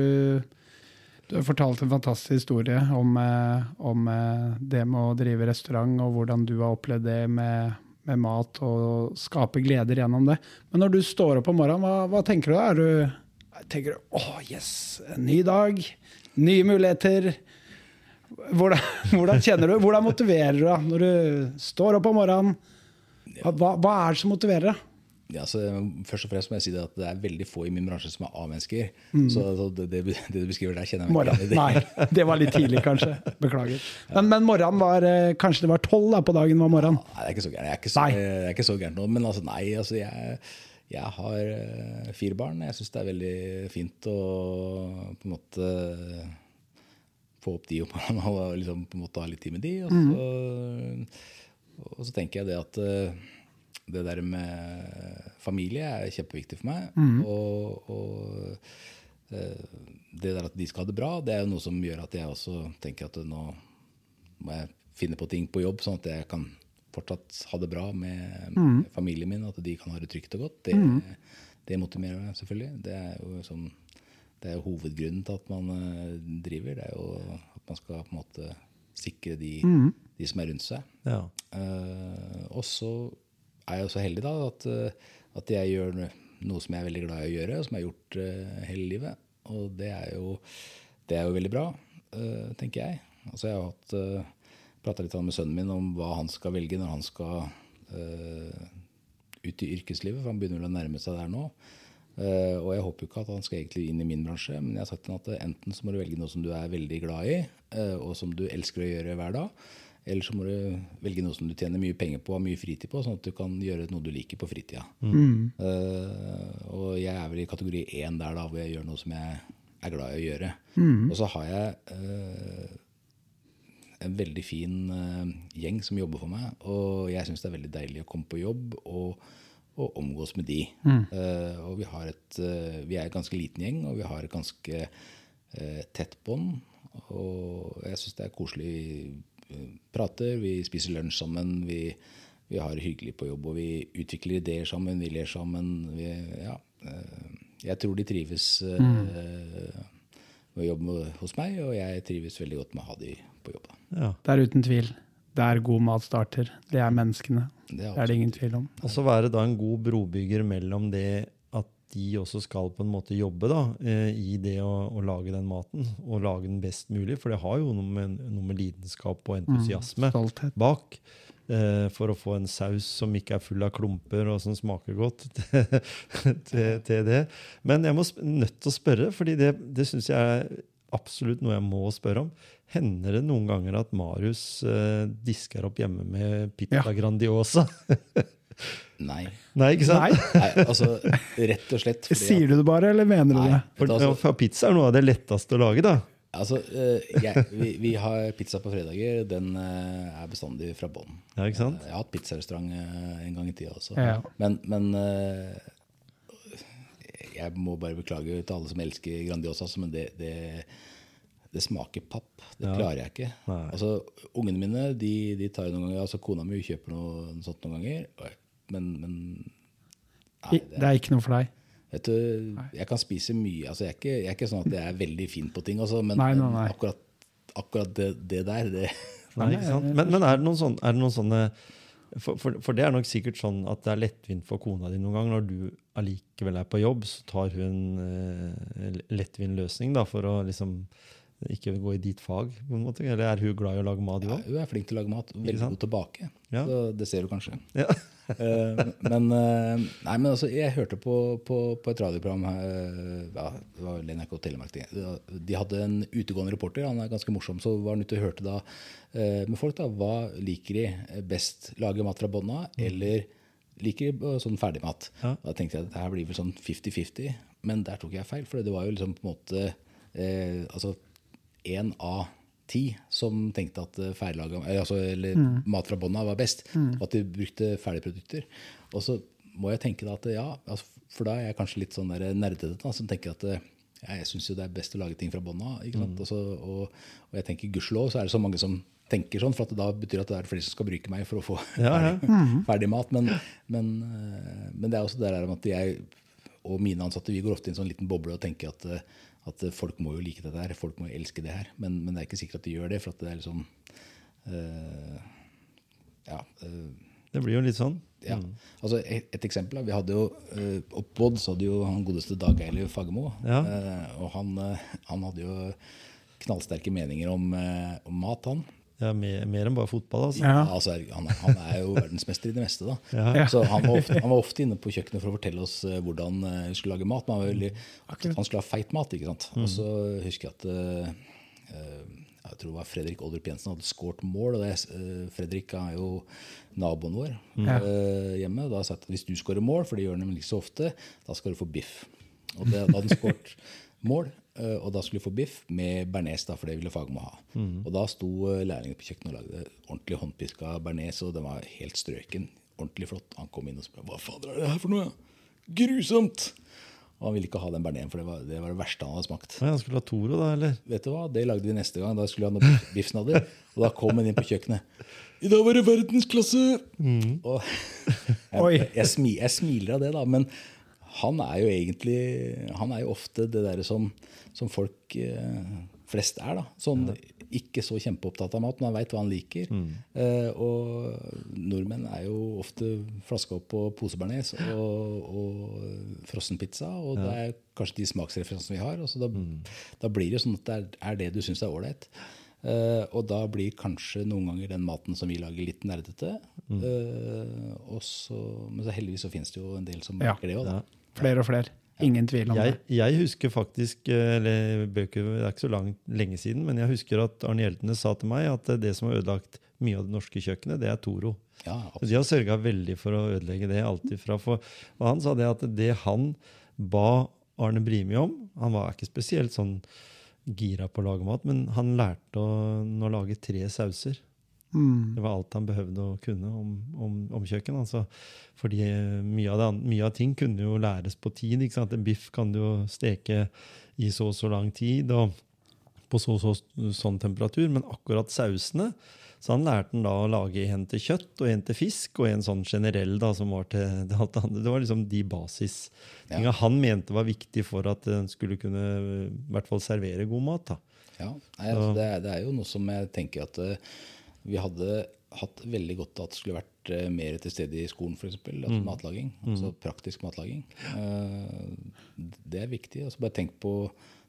du har fortalt en fantastisk historie om, eh, om eh, det med å drive restaurant, og hvordan du har opplevd det med, med mat og skape gleder gjennom det. Men når du står opp om morgenen, hva, hva tenker du da? Er du tenker du åh, yes, en ny dag, nye muligheter? Hvordan, hvordan kjenner du? Hvordan motiverer du deg når du står opp om morgenen? Hva, hva er det som motiverer deg? Ja, så først og fremst må jeg si det at det er veldig få i min bransje som er A-mennesker. Så, så det, det, det du beskriver der, kjenner jeg meg ikke igjen. Nei, det var litt tidlig, kanskje. Beklager. Men, men morgenen var eh, Kanskje det var tolv da, på dagen var morgenen? Nei, det er ikke så gærent. Jeg er ikke så, er ikke så gærent nå. Men altså, nei, altså, jeg, jeg har eh, fire barn. Jeg syns det er veldig fint å på en måte få opp de opp og liksom, på en måte ha litt tid med de. Og så, og så tenker jeg det at eh, det der med familie er kjempeviktig for meg. Og, og eh, det der at de skal ha det bra, det er jo noe som gjør at jeg også tenker at nå må jeg finne på ting på jobb, sånn at jeg kan fortsatt ha det bra med, med familien min, at de kan ha det trygt og godt. Det, det motiverer meg selvfølgelig. Det er jo som, det er jo hovedgrunnen til at man eh, driver. Det er jo at man skal på en måte sikre de, de som er rundt seg. Ja. Uh, og så er jeg jo så heldig da at, eh, at jeg gjør noe som jeg er veldig glad i å gjøre, og som jeg har gjort uh, hele livet. Og det er jo, det er jo veldig bra, uh, tenker jeg. Altså jeg har uh, prata litt med sønnen min om hva han skal velge når han skal uh, ut i yrkeslivet, for han begynner vel å nærme seg der nå. Uh, og jeg håper jo ikke at han skal egentlig inn i min bransje, men jeg har sagt til ham at enten så må du velge noe som du er veldig glad i, uh, og som du elsker å gjøre hver dag. Eller så må du velge noe som du tjener mye penger på og har mye fritid på, sånn at du kan gjøre noe du liker på fritida. Eh, og jeg er vel i kategori én der, da, hvor jeg gjør noe som jeg er glad i å gjøre. Og så har jeg uh, en veldig fin uh, gjeng som jobber for meg. Og jeg syns det er veldig deilig å komme på jobb og, og omgås med de. Eh, og vi, har et, vi er en ganske liten gjeng, og vi har et ganske tett bånd. Og jeg syns det er koselig. Eh, prater, vi spiser lunsj sammen. vi vi har det hyggelig på jobb, og vi utvikler ideer sammen, vi ler sammen. Vi, ja, eh, jeg tror de trives mm. med å jobbe hos meg, og jeg trives veldig godt med å ha de på jobb. Ja. Det er uten tvil. Det er god mat starter. Det er menneskene. Det Det er det ingen tvil om. Og så være da en god brobygger mellom det de også skal på en måte jobbe da, eh, i det å, å lage den maten, og lage den best mulig. For det har jo noe med, noe med lidenskap og entusiasme mm, bak. eh, For å få en saus som ikke er full av klumper og som smaker godt til, til, til det. Men jeg må nødt til å spørre, fordi det, det syns jeg er absolutt noe jeg må spørre om. Hender det noen ganger at Marius eh, disker opp hjemme med pizza Ja. Grandiosa? Nei. Nei, ikke sant? Nei, Nei, altså rett og slett fordi sier du det bare, eller mener du Nei. det? For, Altså- for pizza er noe av det letteste å lage, da. Altså, eh, jeg, vi, vi har pizza på fredager. Den eh, er bestandig fra bånn. Ja, ikke sant? Jeg har hatt pizzarestaurant eh, en gang i tida også. Ja. Men, men eh, jeg må bare beklage til alle som elsker Grandiosa, altså, men det, det, det smaker papp. Det Ja. klarer jeg ikke. Nei. Altså, Ungene mine de, de tar jo noen ganger, altså kona mi kjøper noe, noe sånt noen ganger. Men, men nei, det, Det er ikke noe for deg. Vet du, jeg kan spise mye. Altså, jeg, er ikke, jeg er ikke sånn at jeg er veldig fin på ting, også, men, Nei, nei, nei. akkurat, akkurat det, det der det, Nei, ikke sant? Men, men er, det noen sånne, er det noen sånne for, for, for det er nok sikkert sånn at det er lettvint for kona di noen ganger. Når du allikevel er på jobb, så tar hun eh, lettvint løsning da, for å liksom ikke gå i ditt fag. på en måte. Eller er hun glad i å lage mat, ja. Hun er flink til å lage mat. Veldig god tilbake. Ja. Så det ser du kanskje. Ja. Eh, men, eh, nei, men altså, jeg hørte på, på, på et radioprogram eh, ja, Det var vel NRK Telemark. De hadde en utegående reporter. Han er ganske morsom. Så var han ute og hørte da med folk da, hva liker de best. Lage mat fra bånna av, eller liker de sånn ferdigmat? Ja. Da tenkte jeg at det her blir vel sånn 50-50. Men der tok jeg feil. For det var jo liksom på en måte eh, altså én av ti som tenkte at eh, eller, altså, eller mat fra bånda var best. Og at de brukte ferdigprodukter. Og så må jeg tenke da at ja, altså, for da er jeg kanskje litt sånn nerdete da, som tenker at eh, ja, jeg syns jo det er best å lage ting fra bånda. Mm. ikke? Og, og, og jeg tenker gudskjelov så er det så mange som tenker sånn, for da betyr at det er flere som skal bruke meg for å få Ja, ja. ferdig, ferdig mat. Men, men, eh, men det er også det der med at jeg og mine ansatte vi går ofte i en sånn liten boble og tenker at, eh, at folk må jo like dette her, folk må jo elske det her. Men, men det er ikke sikkert at de gjør det, for at det er liksom uh, Ja. Uh, Det blir jo litt sånn. ja. Altså et, et eksempel. Vi hadde jo uh, Oppå så hadde jo han godeste Dag Eiliv Fagermo. Ja. Uh, og han, eh, han hadde jo knallsterke meninger om, eh, om mat, han. Ja, mer, mer enn bare fotball. altså. Ja. Altså, han, han er jo verdensmester i det meste. da. Ja. Så han var, ofte, han var ofte inne på kjøkkenet for å fortelle oss eh, hvordan eh, vi skulle lage mat. Men han, var veldig, han skulle ha feit mat. ikke sant? Og så husker jeg at eh, eh, jeg tror det var Fredrik Oldrup Jensen hadde skåret mål. og det, uh, Fredrik er jo naboen vår eh, hjemme. Da sa jeg at hvis du skårer mål, for det gjør han nemlig ikke så ofte, da skal du få biff. Og det, da hadde han skåret mål, eh, og da skulle vi få biff med bearnés, for det ville Fagermo ha. Og da sto eh, lærlingen på kjøkkenet og lagde ordentlig håndpiska bearnés, og den var helt strøken. Ordentlig flott. Han kom inn og spurte hva fader er det her for noe? Grusomt! Og han ville ikke ha den bearnésen, for det var, det var det verste han hadde smakt. Men han skulle ha Toro, da, eller? Vet du hva? Det lagde vi neste gang. Da skulle han ha biff- biffsnadder. Og da kom han inn på kjøkkenet. I dag var det verdensklasse! Og Oi. jeg, jeg, jeg smiler av det, da. Men han er jo egentlig Han er jo ofte det derre som, som folk eh, flest er. da. Sånn ikke så kjempeopptatt av mat, men han veit hva han liker. Eh, og nordmenn er jo ofte flaska opp på posebearnés og, og frossenpizza. Og det er kanskje de smaksreferansene vi har. Og så da, da blir det jo sånn at det er, er det du syns er ålreit. Eh, og da blir kanskje noen ganger den maten som vi lager, litt nerdete. Eh, og så, men så heldigvis så finnes det jo en del som Ja. liker det òg, da. Flere og flere. Ingen tvil om Jeg, det. jeg husker faktisk, eh, eller bøker, det er ikke så langt, lenge siden, men jeg husker at Arne Hjeltene sa til meg at eh, det som har ødelagt mye av det norske kjøkkenet, det er Toro. Ja, De har sørga veldig for å ødelegge det. alltid fra. For, og han sa det at det han ba Arne Brimi om Han var ikke spesielt sånn gira på å lage mat, men han lærte å, å lage tre sauser. Mm. Det var alt han behøvde å kunne om, om, om kjøkken. Altså. Fordi mye av, det, mye av, ting kunne jo læres på tid. Ikke sant? En biff kan du jo steke i så og så lang tid og på så og så, sånn temperatur, men akkurat sausene så han lærte han da å lage en til kjøtt og en til fisk, og en sånn generell da, som var til det alt andre. Det var liksom de basistinga ja. han mente var viktig for at en skulle kunne i hvert fall servere god mat. da. Ja, Nei, altså, det, er, det, er, jo noe som jeg tenker at uh, vi hadde hatt veldig godt av at det skulle vært uh, mer til stede i skolen, f.eks. Altså mm. matlaging. Altså mm. praktisk matlaging. Uh, det er viktig. altså Bare tenk på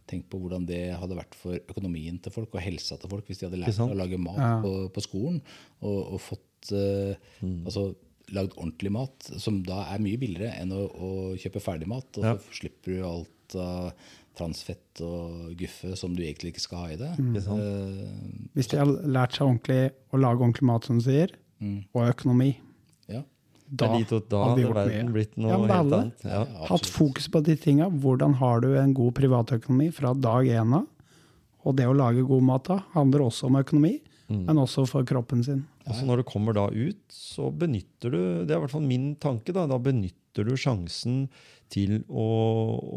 Tenk på hvordan det hadde vært for økonomien til folk og helsa til folk hvis de hadde lært å lage mat ja. på, på, skolen og, og fått uh, mm. altså, lagd ordentlig mat, som da er mye billigere enn å, å kjøpe ferdigmat. Og ja. så slipper du alt av transfett og guffe som du egentlig ikke skal ha i det. Mm. Uh, hvis de har lært seg ordentlig å lage ordentlig mat, som du sier, mm. og økonomi, da, to, da hadde verden blitt noe ja, helt annet. Ja, hatt fokus på de tinga. Hvordan har du en god privatøkonomi fra dag én av? Og det å lage god mat da handler også om økonomi, mm. men også for kroppen sin. Altså Når du kommer da ut, så benytter du Det er i hvert fall min tanke. Da da benytter du sjansen til å,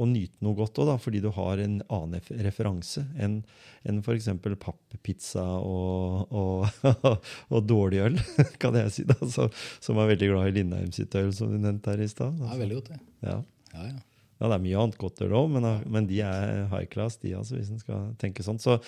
å nyte noe godt òg, fordi du har en annen referanse enn en f.eks. pappizza og, og, og, dårlig øl, kan jeg si, da, så, som er veldig glad i Lindheim sitt øl, som du nevnte her i stad. Altså. Ja, veldig godt, det. Ja. Ja, ja. Ja, det er mye annet godt der òg, men, men, de er high class, de altså, hvis en skal tenke sånn. Så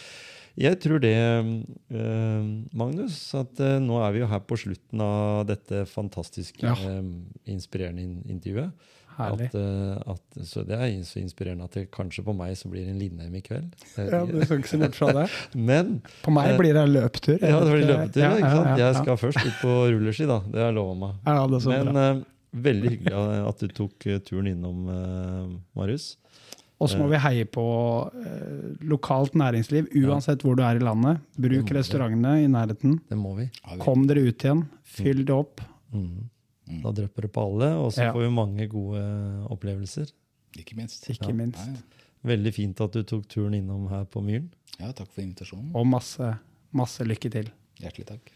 jeg tror det, eh, Magnus, at eh, nå er vi jo her på slutten av dette fantastiske, ja. eh, inspirerende intervjuet. Herlig. At, uh, at, så det er så inspirerende at det kanskje på meg så blir det en Lindheim i kveld. Ja, du skal ikke se bort fra det. Men, på meg blir det løpetur. Ja, det blir løpetur, ja? Ja, ja, jeg skal først ut på rulleski, da. Det har jeg lova meg. Ja, det er så Men veldig hyggelig at du tok turen innom, Marius. Og så må vi heie på lokalt næringsliv, uansett hvor du er i landet. Bruk restaurantene i nærheten. Det må vi. Kom dere ut igjen. Fyll det opp. Mm. Mm. Da drypper det på alle, og så ja. får vi mange gode opplevelser. Ikke minst. Ikke ja. minst. Veldig fint at du tok turen innom her på Myren. Ja, takk for invitasjonen. Og masse, masse lykke til. Hjertelig takk.